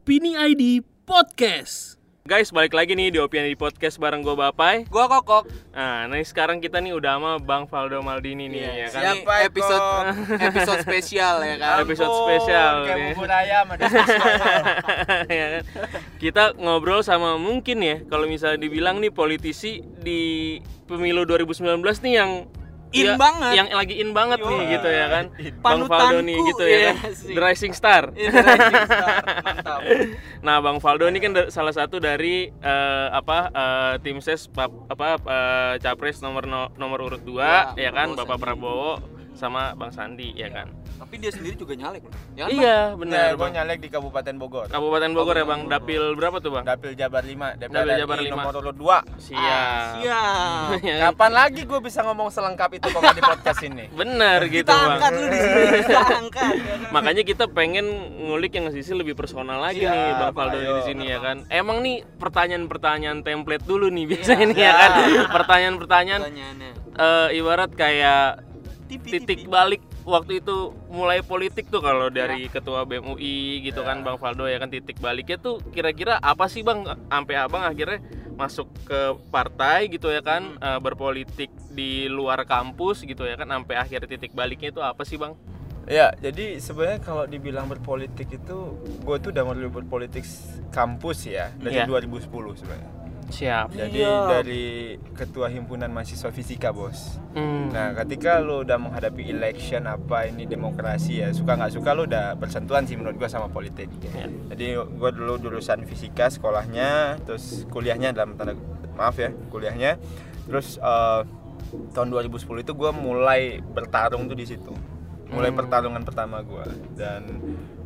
Opini ID Podcast. Guys, balik lagi nih di Opini ID Podcast bareng gue Bapai. Gua kokok. Nah, nih sekarang kita nih udah sama Bang Valdo Maldini nih ya kan. Ini Siapa, episode Kok? episode spesial ya kan. Episode spesial Kayak nih. bubur ayam ada spesial. Ya kan? Kita ngobrol sama mungkin ya kalau misalnya dibilang nih politisi di pemilu 2019 nih yang In ya, banget. yang lagi in banget nih Yo. gitu ya kan. Bang Valdo nih gitu ya iya kan. sih. The Rising Star. Ini rising star, mantap. Nah, Bang Valdo ini kan salah satu dari eh, apa eh, tim ses apa eh, capres nomor no- nomor urut 2 ya Ya, kan Bapak. Prabowo sama Bang Sandi ya kan. Tapi dia sendiri juga nyalek loh. Ya kan, Bang? Iya, Nah, benar gue Bang. nyalek di Kabupaten Bogor. Kabupaten Bogor ya Bang. Dapil berapa tuh Bang? Dapil Jabar 5, DPR Dapil Jabar RI lima. nomor urut 2. Siap. Ah, siap. Ya? Kapan lagi gue bisa ngomong selengkap itu kalau di podcast ini? Benar gitu Kita Bang. angkat lu di sini, kita angkat. ya kan? Makanya kita pengen ngulik yang sisi lebih personal lagi Siap, nih Bang Valdo ayo. di sini ya kan. Emang nih pertanyaan-pertanyaan template dulu nih biasanya nih ya Iya. kan. Pertanyaan-pertanyaan eh, ibarat kayak Tipi, titik tipi. balik waktu itu mulai politik tuh kalau dari ketua BEM UI gitu kan Bang Valdo ya kan titik baliknya tuh kira-kira apa sih Bang sampai Abang akhirnya masuk ke partai gitu ya kan eh, berpolitik di luar kampus gitu ya kan sampai akhir titik baliknya itu apa sih Bang? Ya, jadi sebenarnya kalau dibilang berpolitik itu, gue tuh udah mulai berpolitik kampus ya dari Iya. 2010 sebenarnya. Siap. Jadi Iya. dari ketua himpunan mahasiswa fisika bos. Hmm. Nah, ketika lo udah menghadapi election apa ini demokrasi ya suka nggak suka lo udah bersentuhan sih menurut gua sama politik. Ya. Jadi gua dulu jurusan fisika sekolahnya, terus kuliahnya dalam tanda maaf ya kuliahnya, terus eh, tahun 2010 itu gua mulai bertarung tuh di situ, mulai Hmm. pertarungan pertama gua dan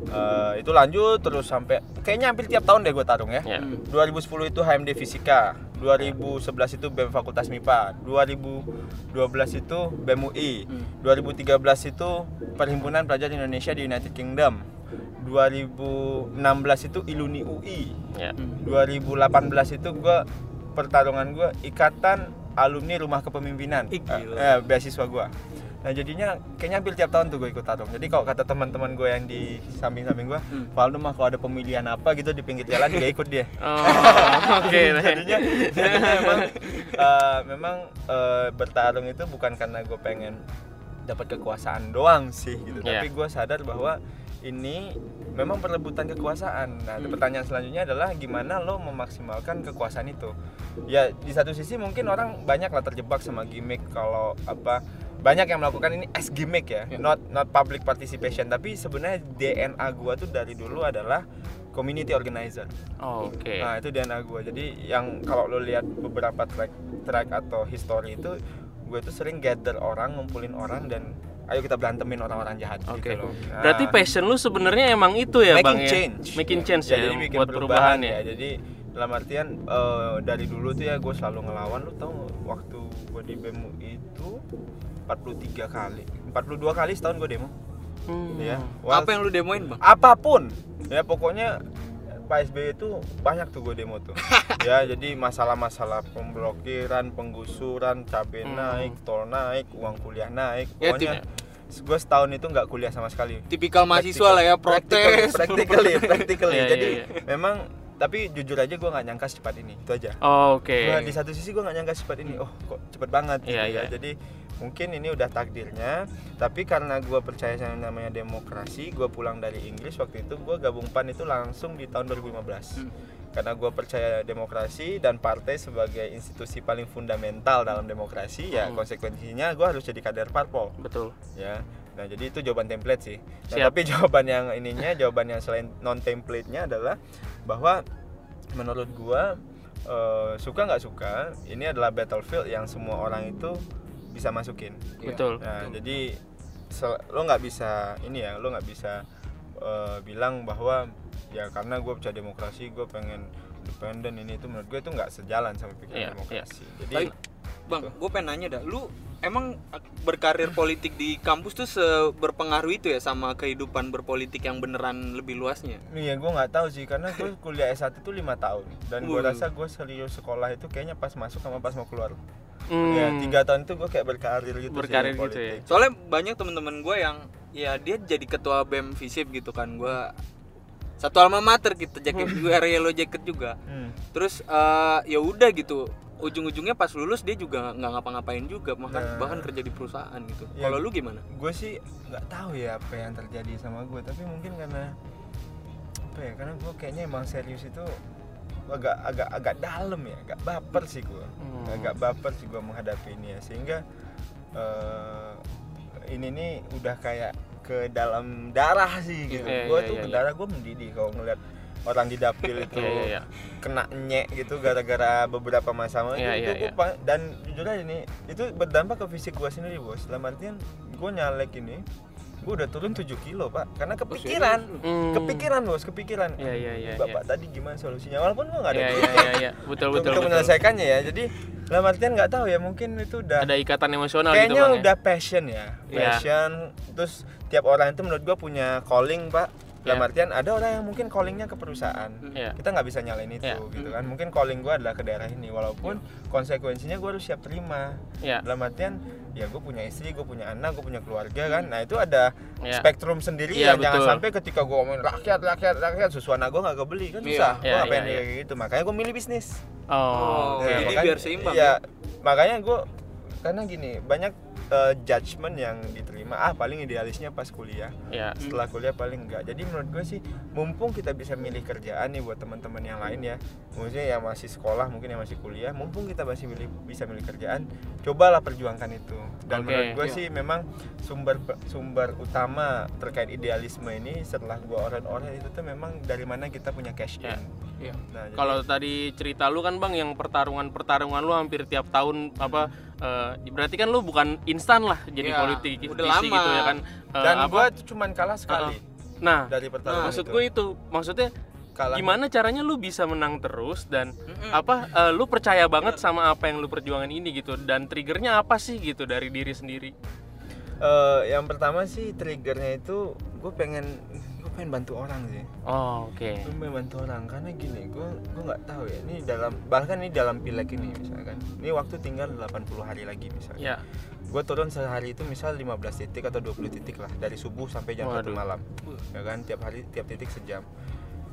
eh, itu lanjut terus sampai kayaknya hampir tiap tahun deh gua tarung ya. Ya. 2010 itu HMD Fisika, 2011 itu BEM Fakultas MIPA, 2012 itu BEM UI, Hmm. 2013 itu Perhimpunan Pelajar Indonesia di United Kingdom, 2016 itu Iluni UI, Ya. 2018 itu gua pertarungan gua Ikatan Alumni Rumah Kepemimpinan, gila. eh, beasiswa gua. Nah jadinya kayaknya hampir tiap tahun tuh gue ikut tarung. Jadi kalau kata teman-teman gue yang di samping-samping gue, Hmm. Valdo mah kalau ada pemilihan apa gitu di pinggir jalan juga ikut dia. Oh, oke. jadinya, jadinya memang eh, memang eh, bertarung itu bukan karena gue pengen dapat kekuasaan doang sih gitu Iya. tapi gue sadar bahwa ini memang perebutan kekuasaan nah Hmm. pertanyaan selanjutnya adalah gimana lo memaksimalkan kekuasaan itu ya di satu sisi mungkin orang banyak lah terjebak sama gimmick kalau apa banyak yang melakukan ini as gimmick ya Iya. not not public participation tapi sebenarnya DNA gua tuh dari dulu adalah community organizer Oh, Oke. Nah itu DNA gue. Jadi yang kalau lo lihat beberapa track track atau history itu gue tuh sering gather orang, ngumpulin orang dan ayo kita berantemin orang-orang jahat Oke. gitu loh. Nah, Berarti passion lu sebenarnya emang itu ya making Bang ya? change. Making change ya, jadi bikin buat perubahan, ya. Jadi dalam artian eh, dari dulu tuh ya gue selalu ngelawan. Lo tau waktu gue di BEMU itu 43 kali, 42 kali setahun gue demo. Hmm. Ya. Apa yang lu demoin, Bang? apa pun ya pokoknya Pak SBY itu banyak tuh gue demo tuh ya jadi masalah-masalah pemblokiran penggusuran cabai Hmm. naik tol naik uang kuliah naik Ya, pokoknya gue setahun itu nggak kuliah sama sekali Tipikal mahasiswa lah ya, protes. practically practically Iya, jadi iya, iya. memang tapi jujur aja gue nggak nyangka secepat ini itu aja Oh, Oke. Gua di satu sisi gue nggak nyangka secepat ini oh kok cepet banget gitu Iya, ya iya. jadi mungkin ini udah takdirnya tapi karena gue percaya sama yang namanya demokrasi gue pulang dari Inggris waktu itu gue gabung PAN itu langsung di tahun 2015 Hmm. karena gue percaya demokrasi dan partai sebagai institusi paling fundamental dalam demokrasi ya Hmm. konsekuensinya gue harus jadi kader parpol Betul. ya nah jadi itu jawaban template sih Nah, Siap. tapi jawaban yang ininya jawaban yang selain non template nya adalah bahwa menurut gua eh, suka nggak suka ini adalah battlefield yang semua orang itu bisa masukin Iya. Betul. nah jadi sel- lo nggak bisa ini ya lo nggak bisa eh, bilang bahwa ya karena gue percaya demokrasi gue pengen independen ini itu menurut gue itu nggak sejalan sama pikiran Iya, demokrasi jadi Tapi, Bang, gue pengen nanya dah, lu emang berkarir politik di kampus tuh seberpengaruh itu ya sama kehidupan berpolitik yang beneran lebih luasnya? Iya, gue nggak tahu sih karena gue kuliah S1 itu lima tahun dan gue rasa gue serius sekolah itu kayaknya pas masuk sama pas mau keluar. Hmm. Ya tiga tahun itu gue kayak berkarir gitu Berkarir sih, gitu politik. ya. Soalnya banyak temen-temen gue yang ya dia jadi ketua BEM FISIP gitu kan gue satu alma mater kita jaket juga yellow jacket juga Hmm. terus eh, ya udah gitu ujung-ujungnya pas lulus dia juga nggak ngapa-ngapain juga bahkan Nah. bahkan kerja di perusahaan gitu Ya. kalau lu gimana gue sih nggak tahu ya apa yang terjadi sama gue tapi mungkin karena apa ya karena gue kayaknya emang serius itu agak agak agak dalam ya agak baper sih gue Hmm. agak baper sih gue menghadapi ini ya sehingga eh, ini nih udah kayak ke dalam darah sih gitu Iya, gue iya, tuh iya, ke iya. darah gue mendidih kalau ngeliat orang di dapil itu Iya, iya, iya. kena nyek gitu gara-gara beberapa masalah Iya, itu iya, gua iya. dan jujur aja nih itu berdampak ke fisik gua sendiri bos dalam artian gua nyalek ini gua udah turun 7 kilo pak karena kepikiran Hmm. kepikiran bos kepikiran Iya, iya, iya, bapak tadi gimana solusinya walaupun gua nggak ada Iya, duit iya, iya, iya. Betul, betul, untuk betul. menyelesaikannya ya jadi dalam artian nggak tahu ya mungkin itu udah Ada ikatan emosional gitu kayaknya bang ya? udah passion ya Iya. passion terus tiap orang itu menurut gua punya calling pak dalam Iya. artian ada orang yang mungkin callingnya ke perusahaan Iya. kita nggak bisa nyalain itu Iya. gitu kan mungkin calling gua adalah ke daerah ini walaupun konsekuensinya gua harus siap terima Iya. dalam artian ya gue punya istri gue punya anak gue punya keluarga kan nah itu ada Iya. spektrum sendiri Iya, yang jangan betul. sampai ketika gue ngomongin rakyat rakyat rakyat susu anak gue nggak kebeli kan Iya. susah gue Iya, ngapain iya. kayak gitu makanya gue milih bisnis Oh, Oke, Ya, jadi makanya- biar seimbang iya makanya gue karena gini banyak eh, judgement yang diterima ah paling idealisnya pas kuliah ya. setelah kuliah paling enggak jadi menurut gue sih mumpung kita bisa milih kerjaan nih buat teman-teman yang lain ya maksudnya yang masih sekolah mungkin yang masih kuliah mumpung kita masih milih bisa milih kerjaan cobalah perjuangkan itu dan Oke, menurut gue iya. sih memang sumber sumber utama terkait idealisme ini setelah gue orang-orang itu tuh memang dari mana kita punya cash in Ya. Iya. nah, Kalau tadi cerita lu kan bang yang pertarungan-pertarungan lu hampir tiap tahun apa eh, berarti kan lu bukan instan lah jadi Iya, politik udah politisi lama. gitu ya kan Eh, dan apa? gue cuman kalah sekali nah dari pertarungan maksud itu. gue itu maksudnya kalah gimana caranya lu bisa menang terus dan Mm-mm. apa eh, lu percaya banget sama apa yang lu perjuangan ini gitu dan triggernya apa sih gitu dari diri sendiri Eh, yang pertama sih triggernya itu gue pengen pengen bantu orang sih. Oh oke. Gue pengen bantu orang karena gini gue gue nggak tahu ya ini dalam bahkan ini dalam pileg ini misalkan. Ini waktu tinggal 80 hari lagi misalkan. Ya. Gue turun sehari itu misal 15 titik atau 20 titik lah dari subuh sampai jam 1 Waduh. malam. Ya kan tiap hari tiap titik sejam.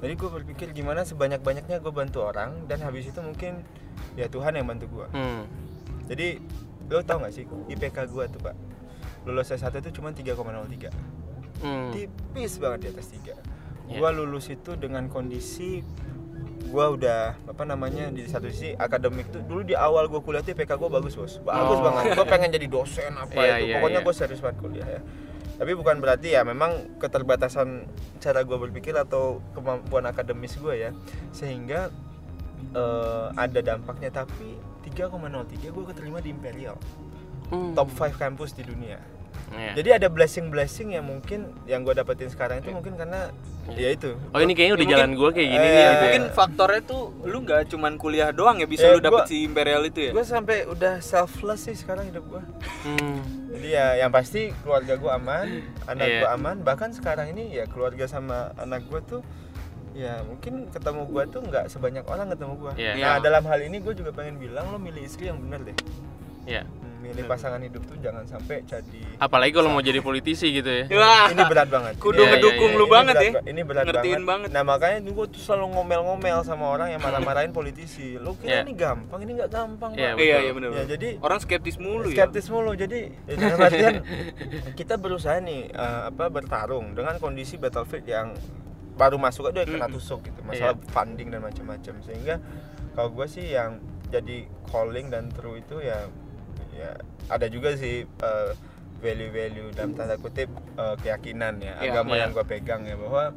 Jadi gue berpikir gimana sebanyak banyaknya gue bantu orang dan habis itu mungkin ya Tuhan yang bantu gue hmm. jadi lo tau gak sih IPK gue tuh pak? Lulus S1 itu cuma 3,03 Hmm. tipis banget di atas 3 Ya. gua lulus itu dengan kondisi gua udah apa namanya di satu sisi akademik tuh dulu di awal gua kuliah tuh IPK gua bagus bos bagus Oh. banget gua pengen jadi dosen apa Iya, itu iya, pokoknya iya. gua serius banget kuliah ya tapi bukan berarti ya memang keterbatasan cara gua berpikir atau kemampuan akademis gua ya sehingga eh, ada dampaknya tapi 3,03 gua keterima di Imperial Hmm. top 5 kampus di dunia Ya. jadi ada blessing blessing yang mungkin yang gue dapetin sekarang itu mungkin karena ya itu oh ini kayaknya udah Ya, jalan gua kayak gini Eh, nih ya, gitu ya. mungkin faktornya tuh lu nggak cuman kuliah doang ya bisa Ya, lu dapet gua- si imperial itu ya gue sampai udah selfless sih sekarang hidup gue Hmm. jadi ya yang pasti keluarga gue aman anak Iya. gue aman bahkan sekarang ini ya keluarga sama anak gue tuh ya mungkin ketemu gue tuh nggak sebanyak orang ketemu gue Iya. nah Iya. dalam hal ini gue juga pengen bilang lo milih istri yang bener deh ya Hmm, milih pasangan hidup tuh jangan sampai jadi apalagi kalau mau jadi politisi gitu ya Wah, ini berat banget kudu Iya, iya, ngedukung iya, lu Ini banget ya Ini berat Ngertiin banget. banget. Nah makanya gue tuh selalu ngomel-ngomel sama orang yang marah-marahin politisi. Lu kira Iya. ini gampang, ini nggak gampang. Iya, Pak. iya betul. iya benar Ya, jadi orang skeptis mulu ya skeptis mulu. Jadi ya, dalam artian kita berusaha nih eh, apa bertarung dengan kondisi battlefield yang baru masuk aja kena tusuk gitu. Masalah Iya. funding dan macam-macam. Sehingga kalau gue sih yang jadi calling dan true itu ya ya ada juga sih eh, value-value dalam tanda kutip eh, keyakinan ya Iya, agama iya. yang gue pegang ya bahwa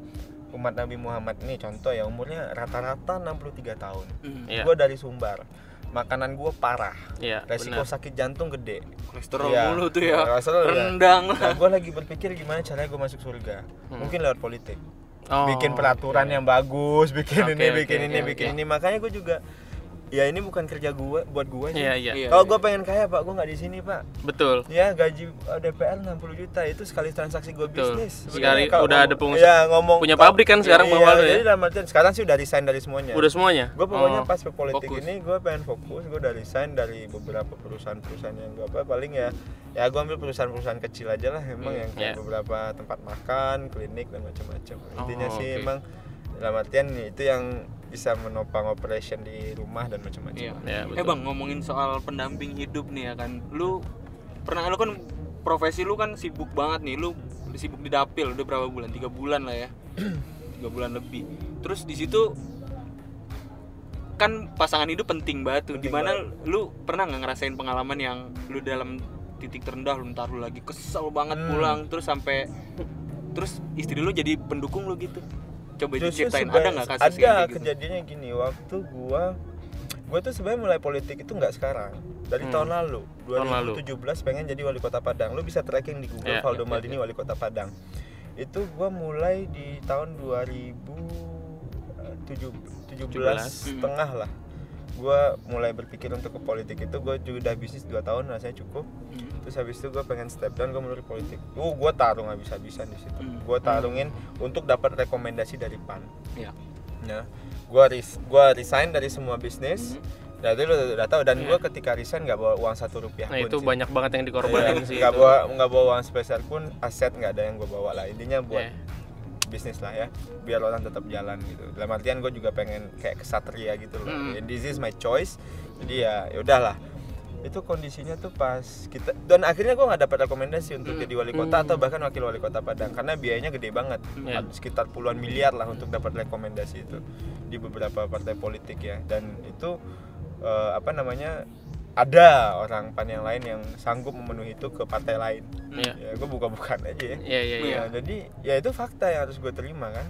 umat Nabi Muhammad ini contoh ya umurnya rata-rata 63 tahun Hmm. Iya. gue dari Sumbar makanan gue parah Iya, resiko benar. sakit jantung gede kolesterol Iya. mulu tuh ya Kolesterol ya. rendang lah nah, gue lagi berpikir gimana caranya gue masuk surga Hmm. mungkin lewat politik Oh, bikin peraturan oke. yang bagus bikin Oke, ini oke, bikin ini oke, bikin ini makanya gue juga ya ini bukan kerja gue buat gue sih Iya, iya. Iya. kalau gue pengen kaya pak gue nggak di sini pak Betul. ya gaji eh, DPR 60 juta itu sekali transaksi gue Betul. bisnis Sekali kalau udah ada pengusaha- ya, ngomong punya pabrik kan sekarang Bang iya, Waldo ya? jadi dalam artian sekarang sih udah resign dari semuanya Udah semuanya? gue pokoknya Oh. pas ke politik Fokus. ini gue pengen fokus gue udah resign dari beberapa perusahaan-perusahaan yang gue apa paling ya ya gue ambil perusahaan-perusahaan kecil aja lah emang Iya. yang kayak Iya. beberapa tempat makan klinik dan macam-macam intinya Oh, sih oke. emang dalam artian itu yang bisa menopang operation di rumah dan macam-macam Iya. Ya, eh bang ngomongin soal pendamping hidup nih ya kan, lu pernah lu kan profesi lu kan sibuk banget nih, lu sibuk di dapil udah berapa bulan? Tiga bulan lah ya, tiga bulan lebih. Terus di situ kan pasangan hidup penting banget tuh. Penting Di mana lu pernah nggak ngerasain pengalaman yang lu dalam titik terendah lu ntar lu lagi kesel banget Hmm. pulang terus sampai terus istri lu jadi pendukung lu gitu. Coba Justru ceritain seba- ada nggak kasus ada kayak gitu? kejadiannya gini waktu gua gua tuh sebenarnya mulai politik itu nggak sekarang dari Hmm. tahun lalu Tahun lalu. 2017 pengen jadi wali kota Padang lu bisa tracking di Google Ya, Valdo ya, ya, Maldini wali kota Padang itu gua mulai di tahun 2017 Hmm. setengah lah gua mulai berpikir untuk ke politik itu gua juga udah bisnis 2 tahun rasanya cukup Hmm. terus habis itu gue pengen step down gue mulai politik uh gue tarung habis-habisan di situ Hmm. gue tarungin untuk dapat rekomendasi dari pan Iya. ya gue res gua resign dari semua bisnis Hmm. dari lu udah, tahu dan Iya. gue ketika resign nggak bawa uang satu rupiah Nah pun itu sih. banyak banget yang dikorbanin Iya, sih. nggak bawa nggak bawa uang spesial pun aset nggak ada yang gue bawa lah intinya buat Iya. Bisnis lah ya biar orang tetap jalan gitu dalam artian gue juga pengen kayak kesatria gitu loh Hmm. Ya, this is my choice jadi ya ya udahlah itu kondisinya tuh pas kita dan akhirnya gue nggak dapat rekomendasi untuk Hmm. jadi wali kota Hmm. atau bahkan wakil wali kota Padang karena biayanya gede banget. Ada sekitar puluhan miliar lah untuk dapat rekomendasi itu di beberapa partai politik ya dan itu eh, apa namanya ada orang pan yang lain yang sanggup memenuhi itu ke partai lain Iya. ya gue buka-bukaan aja ya Iya iya iya. Ya, jadi ya itu fakta yang harus gue terima kan.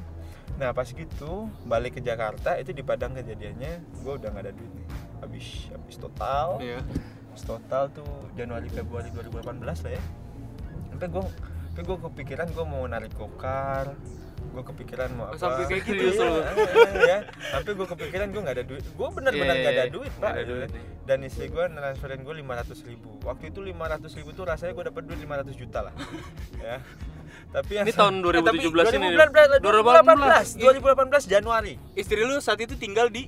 Nah pas gitu balik ke Jakarta itu di Padang kejadiannya gue udah nggak ada duit nih. Habis habis total, Iya. habis total tuh Januari Februari 2018 lah ya. Sampai gue sampai gue kepikiran gue mau narik gokar gue kepikiran mau apa. Sampai kayak gitu lu. ya sampai gue kepikiran gue nggak ada duit. Gue Iya, nggak iya, ada iya. duit pak ada gitu duit, kan. dan istri gue transferin gue 500 ribu. Waktu itu 500 ribu tuh rasanya gue dapat duit 500 juta lah. Ya. Tapi yang Ini tahun Eh, tapi 2017 ini. 2018 2018 Januari. Istri lu saat itu tinggal di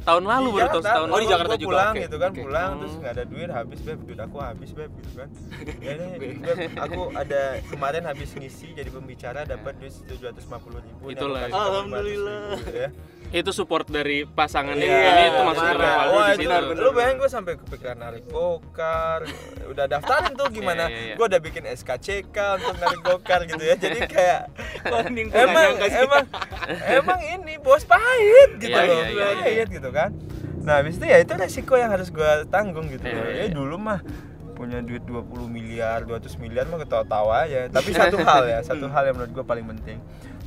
Tahun lalu Di baru tahun Jakarta. tahun Oh, di. Jakarta juga, pulang gitu kan pulang Hmm. terus nggak ada duit habis beb duit aku habis beb gitu kan ya ini beb aku ada kemarin habis ngisi jadi pembicara dapat duit 750 ribu ini aku Itulah. kasih kamu 500 Alhamdulillah. ribu, ya. Itu support dari pasangan Iya, yang ini itu masuk ke makanya. Valdo Wah, di itu situ. Lu bayangin gue sampai kepikiran narik gokar, udah daftarin tuh gimana? Iya, iya, iya. Gue udah bikin SKCK untuk narik gokar gitu ya. Jadi kayak emang emang emang ini bos pahit gitu Iya, loh, iya, iya, iya. pahit gitu kan. Nah, habis itu ya itu resiko yang harus gue tanggung gitu. Loh. iya, Ya iya. dulu mah punya duit 20 miliar, 200 miliar mah ketawa-tawa aja. Tapi satu hal ya, satu hal yang menurut gue paling penting.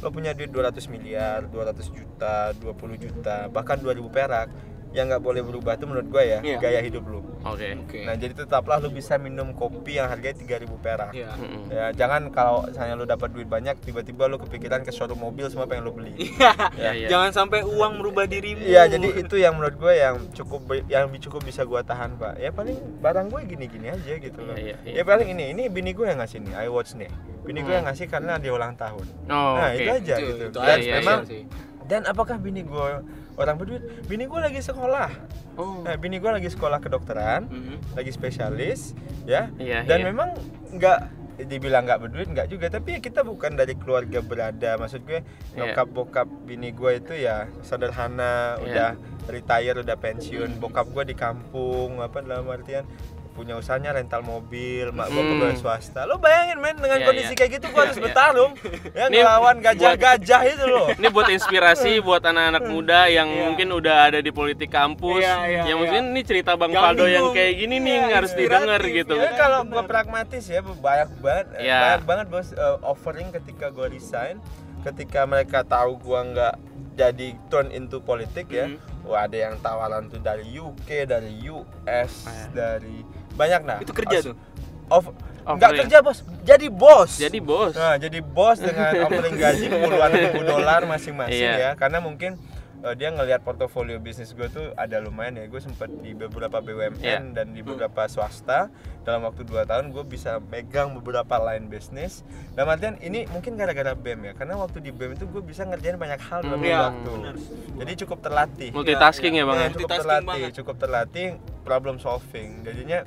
Lo punya duit 200 miliar, 200 juta, 20 juta, bahkan 2000 perak. Yang nggak boleh berubah tuh menurut gue ya, Iya. gaya hidup lo. Oke. Oke. Nah, jadi tetaplah lu bisa minum kopi yang harganya 3000 perak. Iya. Mm-mm. Ya, jangan kalau misalnya lu dapat duit banyak tiba-tiba lu kepikiran ke showroom mobil semua pengen lu beli. Iya. Iya, iya. Jangan sampai uang merubah dirimu. Iya, jadi itu yang menurut gue yang cukup yang cukup bisa gua tahan, Pak. Ya paling barang gue gini-gini aja gitu loh. Iya, iya, iya. Ya paling ini, ini bini gue yang ngasih nih, iWatch nih. Bini gue Hmm. yang ngasih karena dia ulang tahun. Oh, nah, oke. itu aja Itu- gitu. itu dan aja memang sih. dan apakah bini gue orang berduit? Bini gue lagi sekolah. Oh. Nah, bini gue lagi sekolah kedokteran, Mhm. lagi spesialis, ya. Iya, dan iya. memang nggak dibilang nggak berduit nggak juga tapi ya kita bukan dari keluarga berada maksud gue Iya. nyokap bokap bini gue itu ya sederhana Iya. udah retire udah pensiun bokap gue di kampung apa dalam artian punya usahanya rental mobil mak gue Hmm. pegawai swasta lo bayangin men dengan Iya, kondisi iya. kayak gitu gue harus Iya. bertarung ya Ini ngelawan gajah-gajah itu loh Ini buat inspirasi buat anak-anak muda yang Iya. mungkin udah ada di politik kampus. Iya, iya, yang iya. mungkin ini cerita Bang Faldo yang kayak gini nih Iya, harus inspiratif. didengar gitu. Ya kalau gue pragmatis ya banyak banget Iya. banyak banget bos eh, offering ketika gue resign, ketika mereka tahu gue nggak jadi turn into politik ya. Mhm. Wah ada yang tawaran tuh dari UK, dari US, Ah, ya. dari banyak nah. Itu kerja tuh. Off, nggak kerja bos, jadi bos. Jadi bos. Nah, jadi bos dengan offering gaji puluhan ribu dolar masing-masing Iya. ya. Karena mungkin eh, dia ngelihat portofolio bisnis gue tuh ada lumayan ya. Gue sempat di beberapa BUMN Iya. dan di beberapa swasta. Dalam waktu 2 tahun gue bisa megang beberapa line bisnis. Dalam artian ini mungkin gara-gara BEM ya. Karena waktu di BEM itu gue bisa ngerjain banyak hal dalam Hmm. satu Iya, waktu. benar. Jadi cukup terlatih. Multitasking ya, Bang. Iya, ya? cukup Multitasking terlatih, banget. cukup terlatih problem solving. Jadinya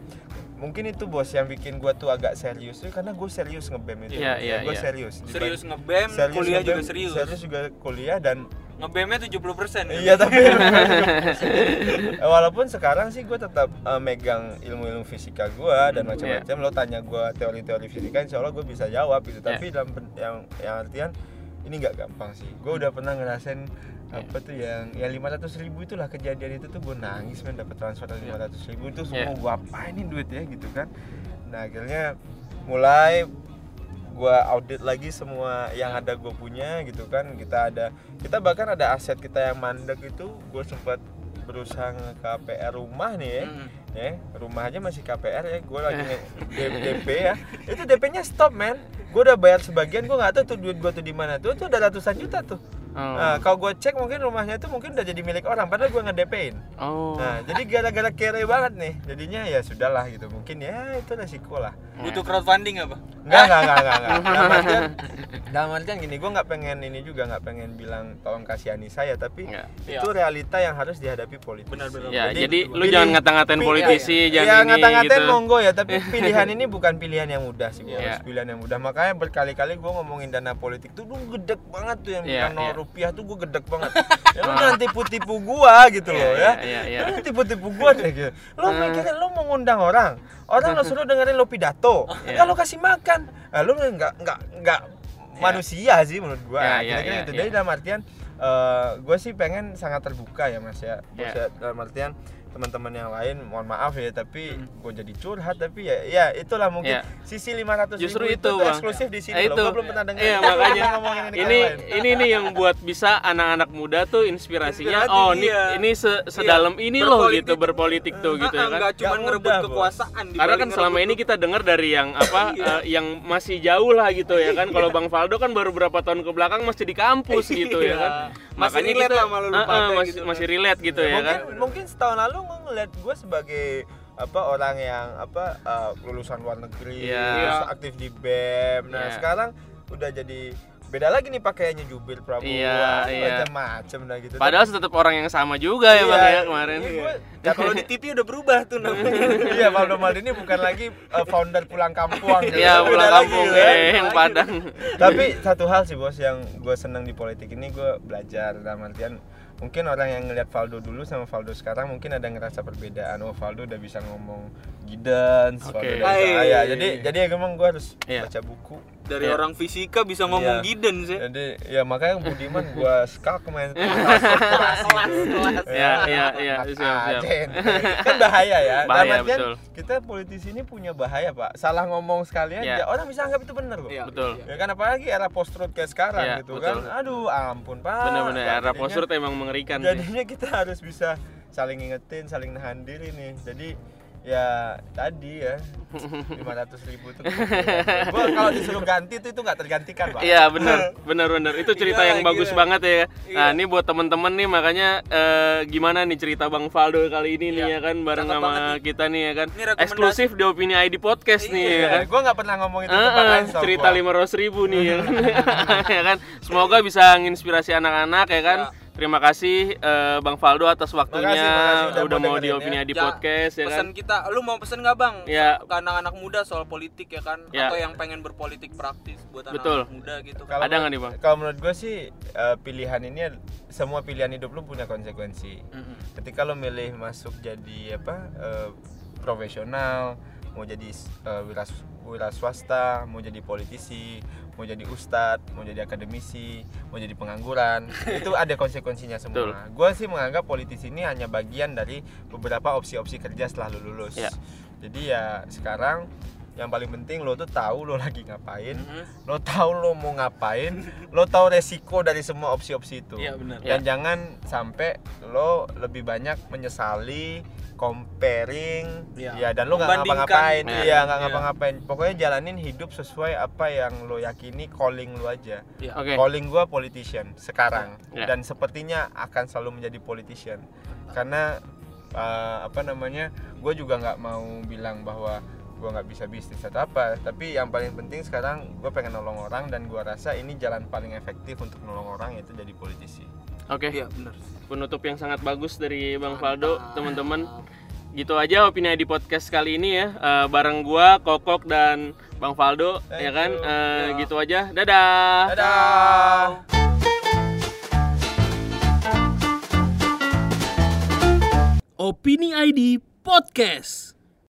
mungkin itu bos yang bikin gua tuh agak serius tuh karena gue serius ngebem itu. Iya, iya, gue iya. serius. Serius ngebem, Serius kuliah juga ngebem, serius. Serius juga kuliah dan ngebemnya 70% ya? Iya tapi walaupun sekarang sih gue tetap eh, megang ilmu-ilmu fisika gue dan macam-macam. Lo tanya gue teori-teori fisika, insya Allah gue bisa jawab gitu. Tapi dalam yang yang artian ini nggak gampang sih. Gue udah pernah ngerasain apa tuh yang yang lima ratus ribu itulah kejadian itu tuh gue nangis men dapat transfer lima ratus ribu itu semua Iya. gue apain ini duit ya gitu kan. Nah akhirnya mulai gua audit lagi semua yang ada gue punya gitu kan kita ada kita bahkan ada aset kita yang mandek itu gue sempat berusaha nge KPR rumah nih ya Mm. Ya rumah aja masih KPR ya gue lagi D- DP ya. Itu DP nya stop men. Gue udah bayar sebagian gue nggak tahu tuh duit gue tuh di mana tuh. Tuh udah ratusan juta tuh Oh. nah kalau gue cek mungkin rumahnya tuh mungkin udah jadi milik orang padahal gue nge DP-in Oh. nah jadi gara-gara kere banget nih jadinya ya sudahlah gitu mungkin ya itu resiko lah butuh crowdfunding apa Enggak, enggak, enggak, enggak, enggak. Dalam artian, dalam artian gini, gue nggak pengen ini juga nggak pengen bilang tolong kasihani saya, tapi Enggak. itu realita yang harus dihadapi politisi. Benar-benar. Ya, Jadi, jadi, lu pilih- jangan ngata-ngatain politisi, ya, jangan ya, ini ngata-ngatain gitu. monggo ya, tapi pilihan ini bukan pilihan yang mudah sih, bos. Iya. Pilihan yang mudah. Makanya berkali-kali gue ngomongin dana politik tuh lu gedek banget tuh yang Iya, bilang iya. Rupiah tuh gue gedek banget. ya lu jangan tipu-tipu gua gitu loh iya, ya. iya, iya. Lu tipu-tipu gua deh gitu. Lu mikirin lu mau ngundang orang, orang lo suruh dengerin lo pidato, kalau kasih makan, nah, lu nggak nggak nggak manusia sih menurut gua. Iya, kira-kira gitu. Jadi dalam artian eh gue sih pengen sangat terbuka ya mas ya. Bos Iya. ya. Dalam artian teman-teman yang lain mohon maaf ya tapi Hmm. gue jadi curhat tapi ya ya itulah mungkin Iya. sisi 500 Justru ribu itu, tuh Bang. eksklusif di sini Eh, loh itu. gue belum pernah dengar Iya, makanya ngomongin ini, ini ini nih yang buat bisa anak-anak muda tuh inspirasinya oh ini iya. ini se- sedalam ini loh Berpolitik. gitu berpolitik tuh gitu ya kan. nggak cuma ngerebut mudah, kekuasaan di Karena kan selama ini kita dengar dari yang apa eh, yang masih jauh lah gitu ya kan. Kalau Bang Faldo kan baru berapa tahun ke belakang masih di kampus gitu ya kan. Iya. Masih relate sama lu, eh, pada masih gitu. masih relate gitu ya mungkin kan. mungkin setahun lalu ngeliat gue sebagai apa orang yang apa uh, lulusan luar negeri Iya. terus aktif di BEM nah Iya. sekarang udah jadi beda lagi nih pakaiannya jubir Prabowo Iya, iya. macam-macam dah gitu Padahal tetap orang yang sama juga ya Bang ya kemarin. Gua- Ya kalau di TV udah berubah tuh namanya. iya Valdo Maldini bukan lagi uh, founder pulang kampung gitu. Iya, pulang lagi, kampung ya. eh, yang Padang. tapi satu hal sih bos yang gue seneng di politik ini gue belajar dalam artian mungkin orang yang ngeliat Valdo dulu sama Valdo sekarang mungkin ada ngerasa perbedaan oh Valdo udah bisa ngomong guidance Valdo Oke. udah bisa Hai. ya jadi jadi emang gue harus Iya. baca buku Dari Iya. orang fisika bisa ngomong Iya. guidance ya. jadi ya makanya Budiman gue skak main Iya, iya, iya, Enak siap, siap. aja ente. kan bahaya ya Bahaya, artian, betul. kita politisi ini punya bahaya pak salah ngomong sekalian Iya. ya orang bisa anggap itu benar kok Iya. Betul. ya kan apalagi era post truth kayak sekarang Iya, gitu betul. kan aduh ampun pak Bener-bener era Jadinya- postur emang mengerikan sih. jadinya kita harus bisa saling ngingetin saling nahan diri nih jadi ya tadi ya 500 ribu itu gua kalau disuruh ganti tuh itu nggak tergantikan pak Iya benar, benar benar. Itu cerita Gila, yang bagus gila. banget ya. Nah, Iya. ini buat temen-temen nih makanya eh, gimana nih cerita Bang Faldo kali ini nih Iya. ya kan bareng Cakep sama nih. kita nih ya kan. Eksklusif di Opini ID Podcast nih ya kan. gue nggak pernah ngomong itu tempat lain soal cerita lima ratus ribu nih ya kan. ya kan. Semoga bisa menginspirasi anak-anak ya kan. Ya. Terima kasih eh, Bang Faldo atas waktunya Makasih, makasih udah udah mau mau di dengerin Opini ya. Ja, Podcast ya kan. pesan kita, lu mau pesen nggak bang? Ya. Ke anak-anak muda soal politik ya kan? Ya. Atau yang pengen berpolitik praktis buat Betul. anak-anak muda gitu. Kalau Ada nggak nih, Bang? Kalau menurut gue sih eh, pilihan ini semua pilihan hidup lu punya konsekuensi. Mm-mm. Ketika lu milih masuk jadi apa eh, profesional, mau jadi eh, wira, wira swasta, mau jadi politisi, mau jadi ustadz, mau jadi akademisi, mau jadi pengangguran, itu ada konsekuensinya Betul. semua. Gue sih menganggap politisi ini hanya bagian dari beberapa opsi-opsi kerja setelah lu lulus. Ya. Jadi ya sekarang yang paling penting lo tuh tahu lo lagi ngapain, Mhm. lo tahu lo mau ngapain, lo tahu resiko dari semua opsi-opsi itu. Iya benar. Dan jangan sampai lo lebih banyak menyesali, comparing, Iya. ya dan lo nggak ngapa-ngapain, Iya. iya nggak Iya. ngapa-ngapain. Pokoknya jalanin hidup sesuai apa yang lo yakini, calling lo aja. Iya. Oke. Calling gua politician sekarang Iya. dan sepertinya akan selalu menjadi politician karena uh, apa namanya gue juga nggak mau bilang bahwa gue nggak bisa bisnis atau apa tapi yang paling penting sekarang gue pengen nolong orang dan gue rasa ini jalan paling efektif untuk nolong orang yaitu jadi politisi Oke. Okay. Iya benar. Penutup yang sangat bagus dari Bang Faldo, teman-teman. Gitu aja opini di podcast kali ini ya. Uh, bareng gua, Kokok dan Bang Faldo, Thank ya kan? Uh, ya. Gitu aja. Dadah. Dadah. Opini ID Podcast.